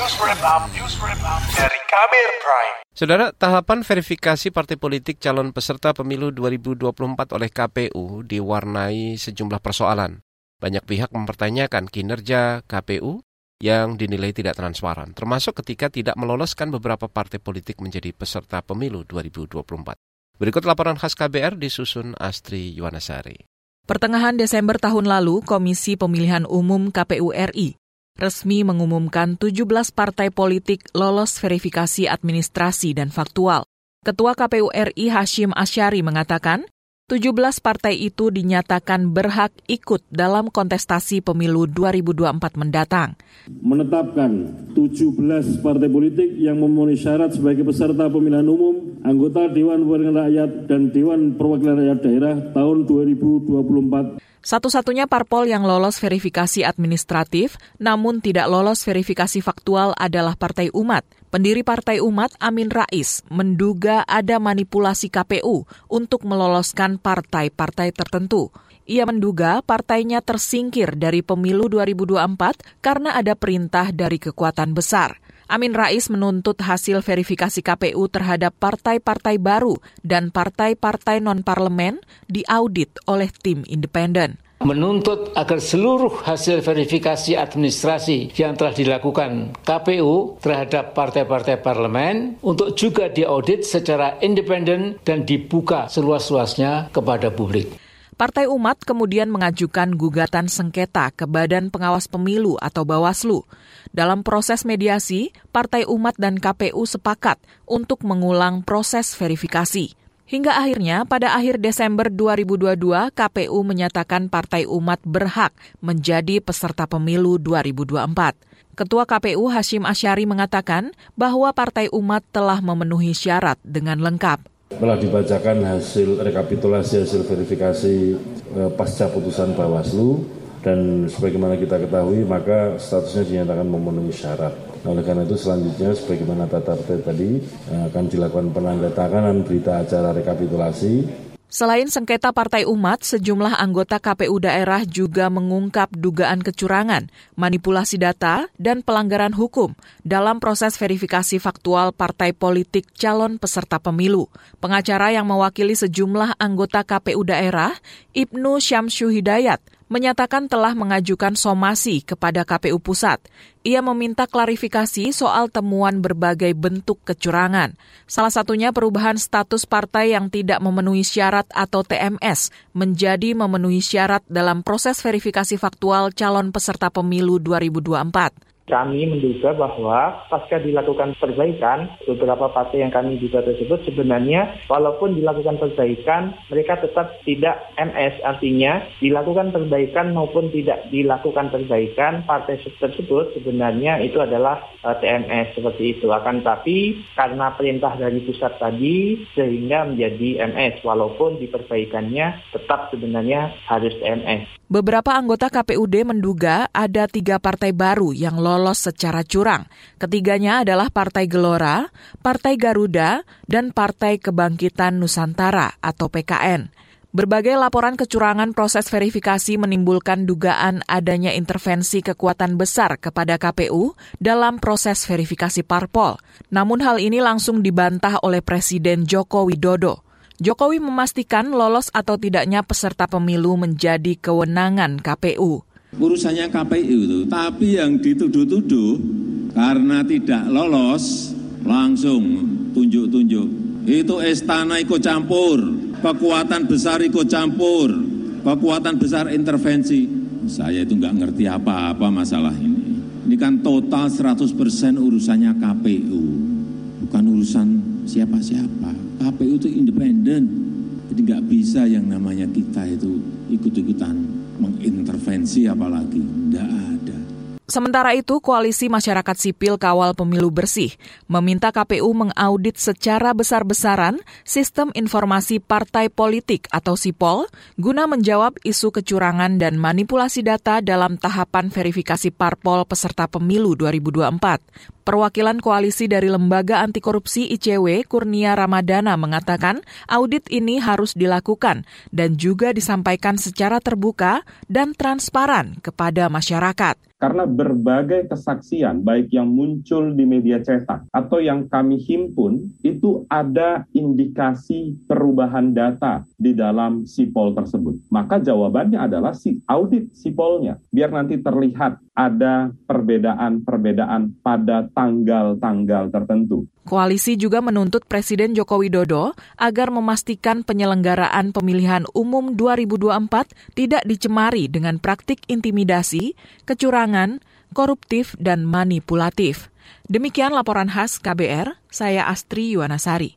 News Wrap Up, News Wrap Up dari Kabir Prime. Saudara, tahapan verifikasi partai politik calon peserta pemilu 2024 oleh KPU diwarnai sejumlah persoalan. Banyak pihak mempertanyakan kinerja KPU yang dinilai tidak transparan, termasuk ketika tidak meloloskan beberapa partai politik menjadi peserta pemilu 2024. Berikut laporan khas KBR disusun Astri Yuwanasari. Pertengahan Desember tahun lalu, Komisi Pemilihan Umum KPU RI resmi mengumumkan 17 partai politik lolos verifikasi administrasi dan faktual. Ketua KPU RI Hashim Asyari mengatakan, 17 partai itu dinyatakan berhak ikut dalam kontestasi pemilu 2024 mendatang. Menetapkan 17 partai politik yang memenuhi syarat sebagai peserta pemilihan umum, anggota Dewan Perwakilan Rakyat dan Dewan Perwakilan Rakyat Daerah tahun 2024 satu-satunya parpol yang lolos verifikasi administratif namun tidak lolos verifikasi faktual adalah Partai Umat. Pendiri Partai Umat Amin Rais menduga ada manipulasi KPU untuk meloloskan partai-partai tertentu. Ia menduga partainya tersingkir dari pemilu 2024 karena ada perintah dari kekuatan besar. Amin Rais menuntut hasil verifikasi KPU terhadap partai-partai baru dan partai-partai non-parlemen diaudit oleh tim independen menuntut agar seluruh hasil verifikasi administrasi yang telah dilakukan KPU terhadap partai-partai parlemen untuk juga diaudit secara independen dan dibuka seluas-luasnya kepada publik. Partai Umat kemudian mengajukan gugatan sengketa ke Badan Pengawas Pemilu atau Bawaslu. Dalam proses mediasi, Partai Umat dan KPU sepakat untuk mengulang proses verifikasi. Hingga akhirnya pada akhir Desember 2022, KPU menyatakan Partai Umat berhak menjadi peserta pemilu 2024. Ketua KPU Hashim Asyari mengatakan bahwa Partai Umat telah memenuhi syarat dengan lengkap telah dibacakan hasil rekapitulasi hasil verifikasi eh, pasca putusan Bawaslu dan sebagaimana kita ketahui maka statusnya dinyatakan memenuhi syarat. Oleh karena itu selanjutnya sebagaimana tata tertib tadi eh, akan dilakukan penandatanganan berita acara rekapitulasi Selain sengketa Partai Umat, sejumlah anggota KPU daerah juga mengungkap dugaan kecurangan, manipulasi data, dan pelanggaran hukum dalam proses verifikasi faktual partai politik calon peserta pemilu. Pengacara yang mewakili sejumlah anggota KPU daerah, Ibnu Syamsu Hidayat, menyatakan telah mengajukan somasi kepada KPU Pusat. Ia meminta klarifikasi soal temuan berbagai bentuk kecurangan. Salah satunya perubahan status partai yang tidak memenuhi syarat atau TMS menjadi memenuhi syarat dalam proses verifikasi faktual calon peserta pemilu 2024 kami menduga bahwa pasca dilakukan perbaikan, beberapa partai yang kami juga tersebut sebenarnya walaupun dilakukan perbaikan, mereka tetap tidak MS, artinya dilakukan perbaikan maupun tidak dilakukan perbaikan, partai tersebut sebenarnya itu adalah uh, eh, TMS seperti itu. Akan tapi karena perintah dari pusat tadi sehingga menjadi MS, walaupun diperbaikannya tetap sebenarnya harus TMS. Beberapa anggota KPUD menduga ada tiga partai baru yang lolos secara curang. Ketiganya adalah Partai Gelora, Partai Garuda, dan Partai Kebangkitan Nusantara atau PKN. Berbagai laporan kecurangan proses verifikasi menimbulkan dugaan adanya intervensi kekuatan besar kepada KPU dalam proses verifikasi parpol. Namun hal ini langsung dibantah oleh Presiden Joko Widodo. Jokowi memastikan lolos atau tidaknya peserta pemilu menjadi kewenangan KPU. Urusannya KPU itu, tapi yang dituduh-tuduh karena tidak lolos langsung tunjuk-tunjuk. Itu istana ikut campur, kekuatan besar ikut campur, kekuatan besar intervensi. Saya itu nggak ngerti apa-apa masalah ini. Ini kan total 100% urusannya KPU, bukan urusan siapa-siapa. KPU itu independen. Jadi nggak bisa yang namanya kita itu ikut-ikutan apalagi. Nggak ada. Sementara itu, Koalisi Masyarakat Sipil Kawal Pemilu Bersih meminta KPU mengaudit secara besar-besaran sistem informasi partai politik atau SIPOL guna menjawab isu kecurangan dan manipulasi data dalam tahapan verifikasi parpol peserta pemilu 2024. Perwakilan koalisi dari Lembaga Anti Korupsi ICW, Kurnia Ramadana, mengatakan audit ini harus dilakukan dan juga disampaikan secara terbuka dan transparan kepada masyarakat. Karena berbagai kesaksian baik yang muncul di media cetak atau yang kami himpun itu ada indikasi perubahan data di dalam sipol tersebut. Maka jawabannya adalah si audit sipolnya biar nanti terlihat ada perbedaan-perbedaan pada tanggal-tanggal tertentu. Koalisi juga menuntut Presiden Joko Widodo agar memastikan penyelenggaraan pemilihan umum 2024 tidak dicemari dengan praktik intimidasi, kecurangan, koruptif, dan manipulatif. Demikian laporan khas KBR, saya Astri Yuwanasari.